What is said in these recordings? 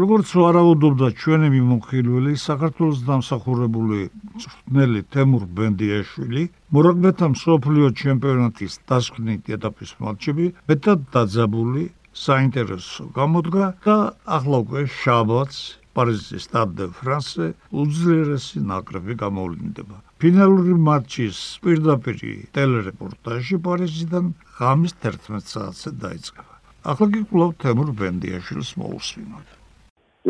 როგორც ვარაუდობდა ჩვენი მიმოხილველი საქართველოს დამსახურებული წვრთნელი თემურ ბენდიაშვილი მორაგბეთა მსოფლიო ჩემპიონატის დასკვნით ეტაპის მატჩები მეტად დაძაბული საინტერესო გამოდგა და ახლა უკვე შაბათს პარიზის სტად დე ფრანსე უძლიერესი ნაკრები გამოვლინდება. ფინალური მატჩის პირდაპირ ტელერეპორტაჟი პარიზიდან ღამის 11 საათზე დაიწყება. ახლა კი კვლავ თემურ ბენდიაშვილს მოусვინოთ.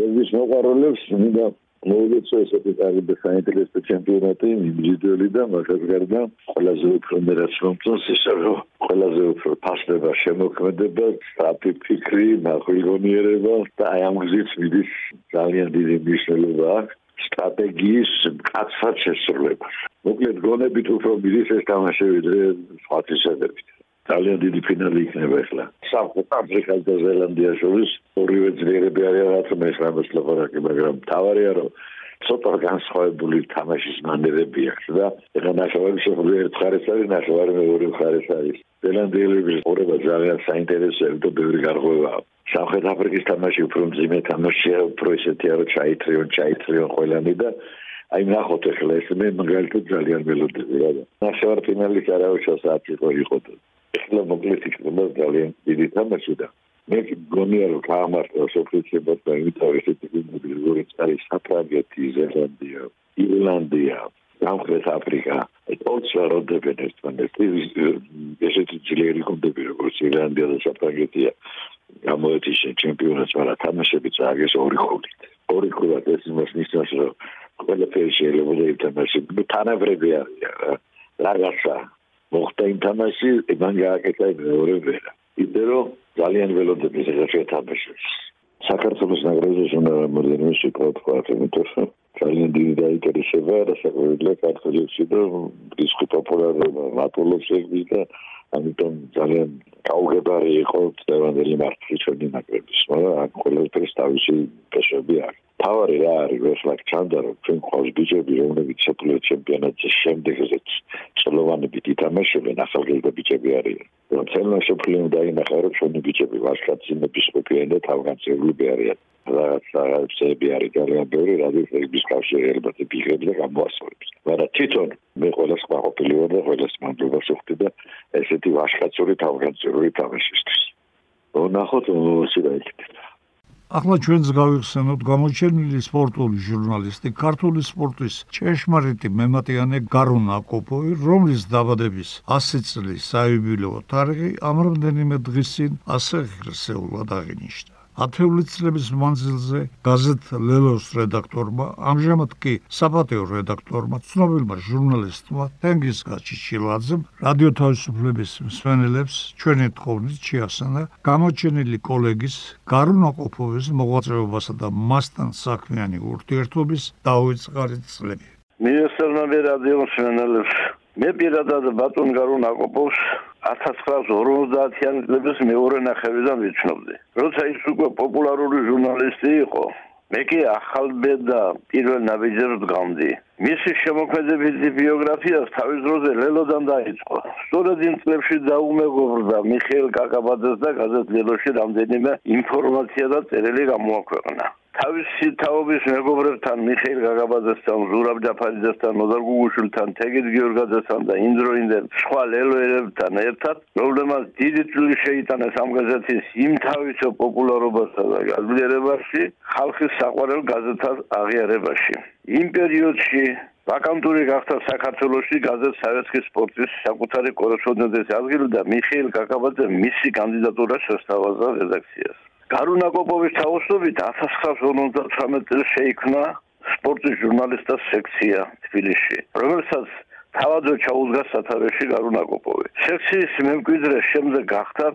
ეს მოყაროლებს მინდა მოვიდეთ ესეთი კარგი საინტერესო ჩემპიონატი ინდივიდუალი და მაგას გარდა ყველაზე უფრო მერაც მომწონს ისე რომ ყველაზე უფრო ფასდება შემოქმედება, სტრატი ფიქრი, ნახვილგონიერება და აი ამ გზით მიდის ძალიან დიდი მნიშვნელობა აქვს სტრატეგიის კაცად შესრულება. მოკლედ გონებით უფრო მიდის ეს თამაშები ვიდრე სხვა თვისებებით. ძალიან დიდი ფინალი იქნება ახლა. სამხრეთ აფრიკას და ზელანდიას შორის ორივე ძლიერები არიან რაც მეხრამეს ლაპარაკი, მაგრამ თავარია რომ ცოტა განსხვავებული თამაშის მანერები აქვს და ეხლა ნახევარი შეხვდები ერთ ხარეს არის, ნახევარი მეორე ხარეს არის. ზელანდიელების ყურება ძალიან საინტერესოა და ბევრი გარღვევა. სამხრეთ აფრიკის თამაში უფრო მძიმე თამაშია, უფრო ისეთია რომ ჩაითრიონ, ჩაითრიონ ყველანი და აი ნახოთ ახლა ეს მე მაგალითად ძალიან ველოდები რა. ნახევარფინალის არავის საათი იყო იყო. ახლა მოკლედ იქნება ძალიან დიდი თამაში და მე გონია რომ გაამართლა სოფლიო და ესეთი გუნდები როგორც არის საფრანგეთი, ზელანდია, ირლანდია, სამხრეთ აფრიკა, ეთოლცა როდებენ ერთმანეთს ესეთი ძლიერი გუნდები როგორც ირლანდია და საფრანგეთია გამოეთიშე ჩემპიონატს, მაგრამ თამაშები წააგეს ორი ხუთით. ორი ხუთით ეს იმას ნიშნავს რომ ყველაფერი შეიძლება ითამაშოს თანაბრები არის რაღაცა მოხდა თამაში, მან გააკეთა მეორე ვერა. ისე რომ ძალიან ველოდები ეს თამაშს. საქართველოს ნაკრებზე უნდა მომდენო შეკავთ ყვართ, იმიტომ რომ ძალიან დიდი დაინტერესება და საერთოდ საქართველოსი და დისკო პოპულარობა მატულობს ეგ და ამიტომ ძალიან გაუგებარი იყო დევანდელი მართლი ჩვენი ნაკრების, მაგრამ აქ ყველაფერს თავისი პესები აქვს. თავარი რა არის ვერსლაკ ჩანდა რომ ჩვენ ყავს ბიჭები რომლებიც საფრთხე ჩემპიონატის შემდეგზეც წლოვანებით ითამაშებენ ახალგაზრდა ბიჭები არიან. რომ ცელნა საფრთხე დაინახა რომ ჩვენი ბიჭები ვაშკაცინების ყოფილენ და თავგანწირულები არიან. რაღაც რაღაცები არის ძალიან ბევრი რადიოების კავშირი ალბათ ბიჭები და გამოასწორებს მაგრამ თვითონ მე ყოველს ყოფილი ვარ და ყოველს მანდობას ვხვდი და ესეთი ვაშკაცური თავგანწირული თამაშისთვის. ნახოთ მოსიდაიქეთ ახლა ჩვენს გავიხსენოთ გამოჩენილი სპორტული ჟურნალისტი ქართული სპორტის ჭეშმარიტი მემატიანე გარუნა კოპოვი რომლის დაბადების 100 წლის საიუბილეო თარიღი ამ რამდენიმე დღის წინ ასე ღირსეულად აღინიშნა ათეული წლების მანძილზე გაზეთ ლელოს რედაქტორმა, ამჟამად კი საპატიო რედაქტორმა, ცნობილმა ჟურნალისტმა თენგიზ გაჩიჩილაძემ რადიო თავისუფლების მსმენელებს ჩვენი თხოვნით შეახსენა გამოჩენილი კოლეგის გარუნა ყოფოვის მოღვაწეობასა და მასთან საქმიანი ურთიერთობის დაუწყარი წლები. მიესალმები რადიო მსმენელებს მე პირადად ბატონ გარონ აკოპოვს 1950-იან წლების მეორე ნახევრიდან ვიცნობდი. როცა ის უკვე პოპულარული ჟურნალისტი იყო, მე კი ახალბედა პირველ ნაბიჯებს დგამდი. მისი შემოქმედებითი ბიოგრაფია თავის დროზე ლელოდან დაიწყო. სწორედ იმ წლებში დაუმეგობრდა მიხეილ კაკაბაძეს და გაზეთ ლელოში რამდენიმე ინფორმაცია და წერილი გამოაქვეყნა. თავისი თაობის მეგობრებთან მიხეილ გაგაბაძესთან, ზურაბ ჯაფარიძესთან, ნოზარ გუგუშვილთან, თეგით გიორგაძესთან და ინდროინდელ სხვა ლელოერებთან ერთად, რომლებმაც დიდი წვლილი შეიტანეს ამ გაზეთის იმ თავისო პოპულარობასა და გაძლიერებაში, ხალხის საყვარელ გაზეთად აღიარებაში. იმ პერიოდში ვაკანტური გახდა საქართველოსი გაზეთ სავეთკის სპორტის საკუთარი კორესპონდენტის ადგილი და მიხეილ გაგაბაძე მისი კანდიდატურა შესთავაზა რედაქციას. გარუნა კოპოვის თავოსობით 1959 წელს შეიქმნა სპორტის ჟურნალისტთა სექცია თბილისში, რომელსაც თავადო ჩაუდგა სათავეში გარუნა კოპოვი. სექციის მემკვიდრე შემდეგ გახდა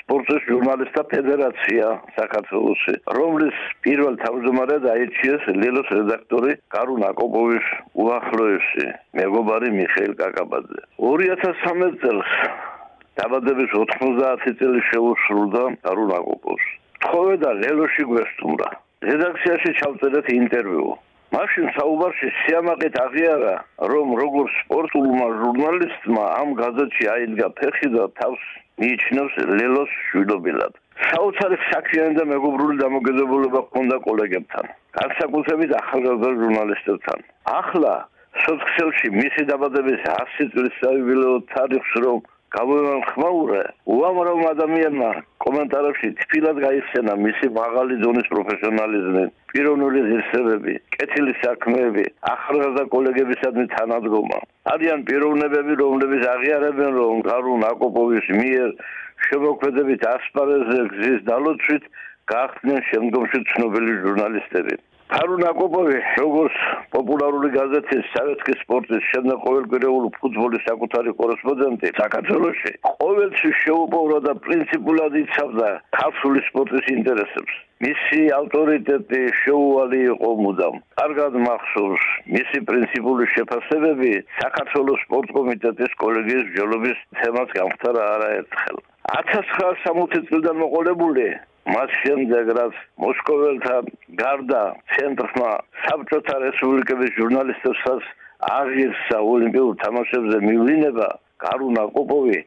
სპორტის ჟურნალისტთა ფედერაცია საქართველოსი, რომლის პირველ თავმჯდომარედ აირჩიეს ლელოს რედაქტორი გარუნა კოპოვის უახლოესი მეგობარი მიხეილ კაკაბაძე. 2013 წელს დაბადების 90 წელი შეუსრულდა გარუნა თხოვე და ლელოში გვესტუმრა. რედაქციაში ჩავწერეთ ინტერვიუ. მაშინ საუბარში სიამაყით აღიარა, რომ როგორც სპორტულმა ჟურნალისტმა ამ გაზეთში აიდგა ფეხი და თავს მიიჩნევს ლელოს შვილობილად. საოცარი საქმიანი და მეგობრული დამოკიდებულება ჰქონდა კოლეგებთან, განსაკუთრებით ახალგაზრდა ჟურნალისტებთან. ახლა სოციალში მისი დაბადების 100 წლის საიუბილეო თარიღს რომ გამოვან ხმაურე უამრავ ადამიანმა კომენტარებში თბილად გაიხსენა მისი მაღალი დონის პროფესიონალიზმი, პიროვნული ღირსებები, კეთილი საქმეები, ახალგაზრდა კოლეგებისადმი თანადგომა. არიან პიროვნებები, რომლებიც აღიარებენ, რომ გარუნ აკოპოვის მიერ შემოქმედებით ასპარეზზე გზის დალოცვით გახდნენ შემდგომში ცნობილი ჟურნალისტები. კარულ აკოპოვი როგორც პოპულარული გაზეთის სავეთკის სპორტის შემდეგ ყოველკვირეული ფუტბოლის საკუთარი კორესპონდენტი საქართველოში ყოველთვის შეუპოვრო და პრინციპულად იცავდა ქართული სპორტის ინტერესებს. მისი ავტორიტეტი შეუვალი იყო მუდამ. კარგად მახსოვს მისი პრინციპული შეფასებები საქართველოს სპორტ კომიტეტის კოლეგიის ბრძოლების თემას გამختარა არაერთხელ. 1960 წლიდან მოყოლებული მას შემდეგ რაც მოსკოველთან გარდა ცენტრმა საბჭოთა რესპუბლიკების ჟურნალისტებსაც აღირსა ოლიმპიურ თამაშებზე მივლინება კარუნა კოპოვი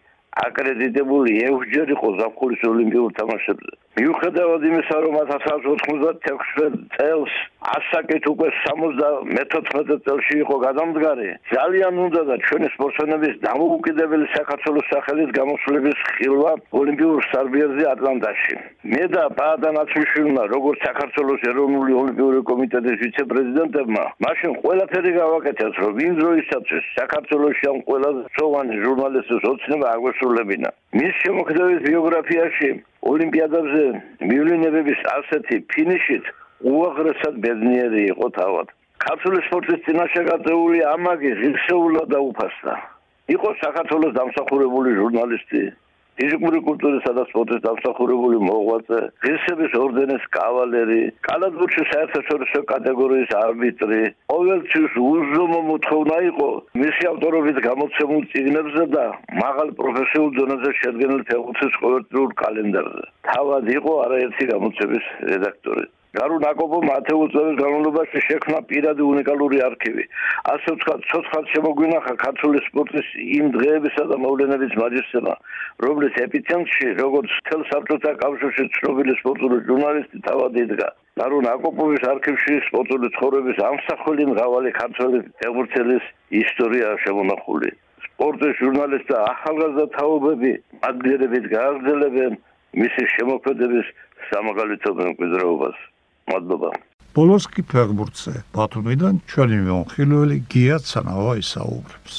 აკრედიტებული ეუჯერ იყო ზაფხულის ოლიმპიურ თამაშებზე. მიუხედავად იმისა, რომ 1996 წელს ასაკით უკვე 74 წელში იყო გადამდგარი, ძალიან უნდა და ჩვენი სპორტსმენების დამოუკიდებელი საქართველოს სახელის გამოსვლების ხილვა ოლიმპიურ სტადიონზე ატლანტაში. მე და ბადა ნაცმიშვილმა, როგორც საქართველოს ეროვნული ოლიმპიური კომიტეტის ვიცე-პრეზიდენტებმა, მაშინ ყველაფერი გავაკეთეთ, რომ იმ დროისათვის საქართველოს ამ ყველაზე ცოვანი ჟურნალისტის ოცნება აგვესრულებინა. მის შემოქმედების ბიოგრაფიაში ოლიმპიადებზე მივლინებების ასეთი ფინიშით უაღრესად ბედნიერი იყო თავად. ქართული სპორტის წინაშე გაწეული ამაგი ღირსეულა და უფასდა. იყო საქართველოს დამსახურებული ჟურნალისტი, ფიზიკური კულტურისა და სპორტის დამსახურებული მოღვაწე, ღირსების ორდენის კავალერი, კალათბურთის საერთაშორისო კატეგორიის არბიტრი. ყოველთვის უზომო მოთხოვნა იყო მისი ავტორობით გამოცემულ წიგნებზე და მაღალ პროფესიულ დონეზე შედგენილ ფეხბურთის ყოველდღიურ კალენდარზე. თავად იყო არაერთი გამოცემის რედაქტორი. გარუ ნაკობო მათეულ წლების განმავლობაში შექმნა პირადი უნიკალური არქივი. ასე ვთქვათ, ცოცხალ შემოგვინახა ქართული სპორტის იმ დღეებისა და მოვლენების მაგისტრმა, რომლის ეპიცენტრში, როგორც თელ საბჭოთა კავშირში ცნობილი სპორტული ჟურნალისტი თავად იდგა. გარუ ნაკობოვის არქივში სპორტული ცხოვრების ამსახველი მრავალი ქართველი ფეხბურთელის ისტორია შემონახული. სპორტის ჟურნალისტთა ახალგაზრდა თაობები მაგერებით გააგრძელებენ მისი შემოქმედების სამაღალითო მემკვიდრეობას. მადლობა. ბოლოს კი ფეხბურთზე ბათუმიდან ჩვენი მომხილველი გია ცანავა ისაუბრებს.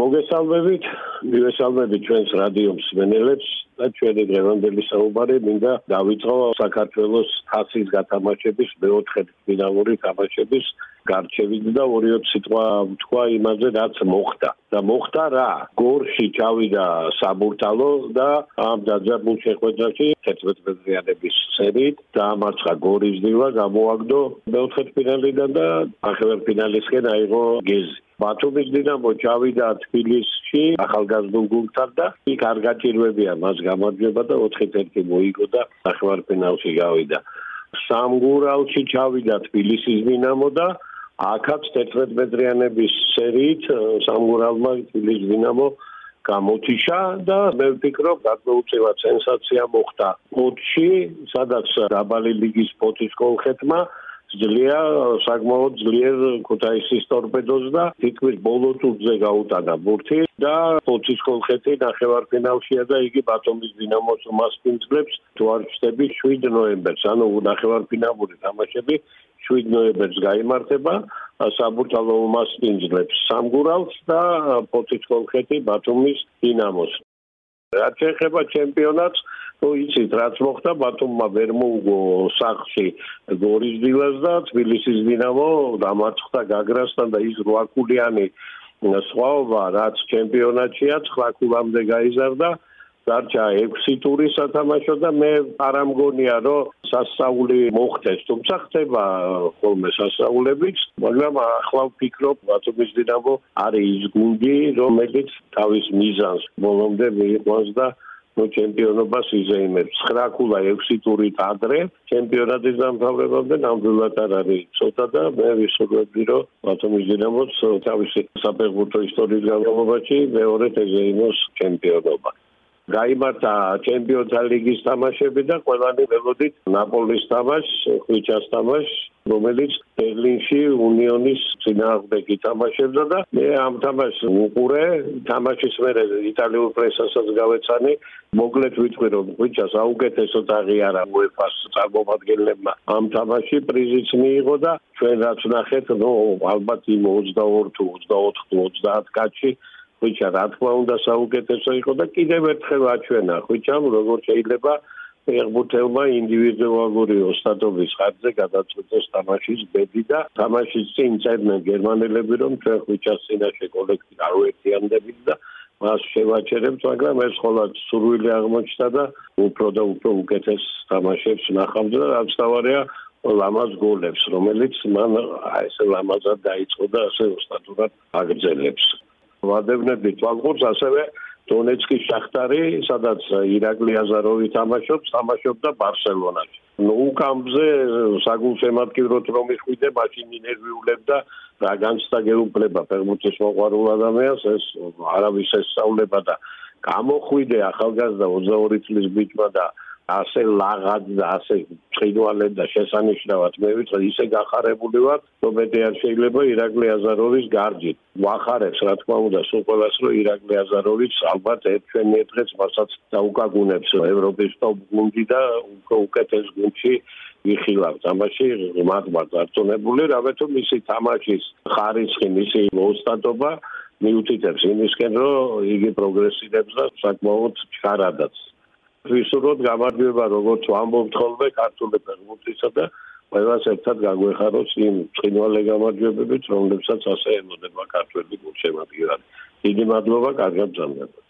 მოგესალმებით, მივესალმებით ჩვენს რადიო მსმენელებს და ჩვენი დღევანდელი საუბარი მინდა დავიწყო საქართველოს თასის გათამაშების მეოთხე ფინალური თამაშების გარჩევით და ორიოთ სიტყვა თქვა იმაზე რაც მოხდა. და მოხდა რა? გორში ჩავიდა საბურთალო და ამ დაძაბულ შეხვედრაში 11 მეტრიანების სერით დაამარცხა გორის დილა გამოაგდო მეოთხე ფინალიდან და ახალ ფინალისკენ აიღო გეზი ბათუმის დინამო ჩავიდა თბილისში ახალგაზრდულ გუნდთან და იქ არ გაჭირვებია მას გამარჯვება და 4-1 მოიგო და ახალ ფინალში გავიდა. სამგურალში ჩავიდა თბილისის დინამო და აქაც 11 მეტრიანების სერიით სამგურალმა თბილისის დინამო გამოთიშა და მე ვფიქრობ გადმოუწევა სენსაცია მოხდა. ფოთში სადაც დაბალი ლიგის ფოთის კონკრეტმა ძლია საკმაოდ ძლიერ ქუთაისის ტორპედოს და თითქმის ბოლო ტურზე გაუტანა ბურთი და ფოთის კონკრეტი ნახევარფინალშია და იგი ბათუმის დინამოს მასპინძლებს თუ არ ვშტები 7 ნოემბერს ანუ ნახევარფინალური თამაშები 7 ნოემბერს გამართება საბურთალო მასპინძლებს სამგურალს და ფოთის კონკრეტი ბათუმის დინამოს. რაც ეხება ჩემპიონატს თუ იცით რაც მოხდა ბათუმმა ვერ მოუგო სახში გორის დილას და თბილისის დინამო დამარცხდა გაგრასთან და ის რვაკულიანი სხვაობა რაც ჩემპიონატშია 9 ქულამდე გაიზარდა. დარჩა 6 ტური სათამაშო და მე არ ამგონია რომ სასწაული მოხდეს. თუმცა ხდება ხოლმე სასწაულებიც მაგრამ ახლა ვფიქრობ ბათუმის დინამო არის ის გუნდი რომელიც თავის მიზანს ბოლომდე მიიყვანს და ნუ ჩემპიონობას იზეიმებს. 9 ქულა 6 ტურით ადრე ჩემპიონატის დამთავრებამდე ნამდვილად არ არის. ცოტა და მე ვისურვებდი რომ ბათუმის დინამოს თავისი საფეხბურთო ისტორიის განმავლობაში მეორედ ეზეიმოს ჩემპიონობა გაიმართა ჩემპიონთა ლიგის თამაშები და ყველანი ველოდით ნაპოლის თამაშს, ხვიჩას თამაშს, რომელიც ბერლინში უნიონის წინააღმდეგ ითამაშებდა და მე ამ თამაშს უყურე, თამაშის მერე იტალიურ პრესასაც გავეცანი, მოკლედ ვიტყვი რომ ხვიჩას აუკეთესო აღიარა UEFA-ს წარმომადგენლებმა ამ თამაში. პრიზიც მიიღო და ჩვენ რაც ნახეთ, ნუ ალბათ იმ 22 თუ 24 თუ 30 კაცი ხვიჩა რა თქმა უნდა საუკეთესო იყო და კიდევ ერთხელ აჩვენა ხვიჩამ როგორ შეიძლება ფეხბურთელმა ინდივიდუალური ოსტატობის ხარჯზე გადაწყვეტოს თამაშის ბედი და თამაშის წინ წერდნენ გერმანელები რომ ჩვენ ხვიჩას წინაშე კოლექტივი არ ვერთიანდებით და მას შევაჩერებთ მაგრამ ეს ხოლმე სურვილი აღმოჩნდა და უფრო და უფრო უკეთეს თამაშებს ნახავდა და რაც თავარია ლამაზ გოლებს რომელიც მან ესე ლამაზად დაიწყო და ასე ოსტატურად აგრძელებს ვადევნები თვალყურს ასევე დონეცკის შახტარი, სადაც ირაკლი აზაროვი თამაშობს, თამაშობდა ბარსელონაში. ნუ უკამზე საგულშემატკივროთ რომ იხვიდე, მაშინ ინერვიულებ და რა განცდა გეუბნება ფერმუტის მოყვარულ ადამიანს, ეს არავის ესწავლება და გამოხვიდე ახალგაზრდა 22 წლის ბიჭმა და ასე ლაღად და ასე ჭიდვალებ და შესანიშნავად მე ვიტყვი ისე გახარებული ვარ რომ მე არ შეიძლება ირაკლი აზაროვის გარჯით ვახარებს რა თქმა უნდა სულ ყველას რომ ირაკლი აზაროვიც ალბათ ერთ ჩვენი დღეს მასაც დაუკაგუნებს ევროპის ტოპ გუნდი და უკეთეს გუნდში იხილავ თამაში მაგმარ დარწმუნებული რამე თუ მისი თამაშის ხარისხი მისი მოსტატობა მიუთითებს იმისკენ რომ იგი პროგრესირებს და საკმაოდ ჩქარადაც ვისურვოთ გამარჯვება როგორც ვამბობთ ხოლმე ქართული ფეხბურთისა და ყველას ერთად გაგვეხაროს იმ წინვალე გამარჯვებებით რომლებსაც ასე ემოდება ქართველი გულშემატკივარი დიდი მადლობა კარგად ძამდება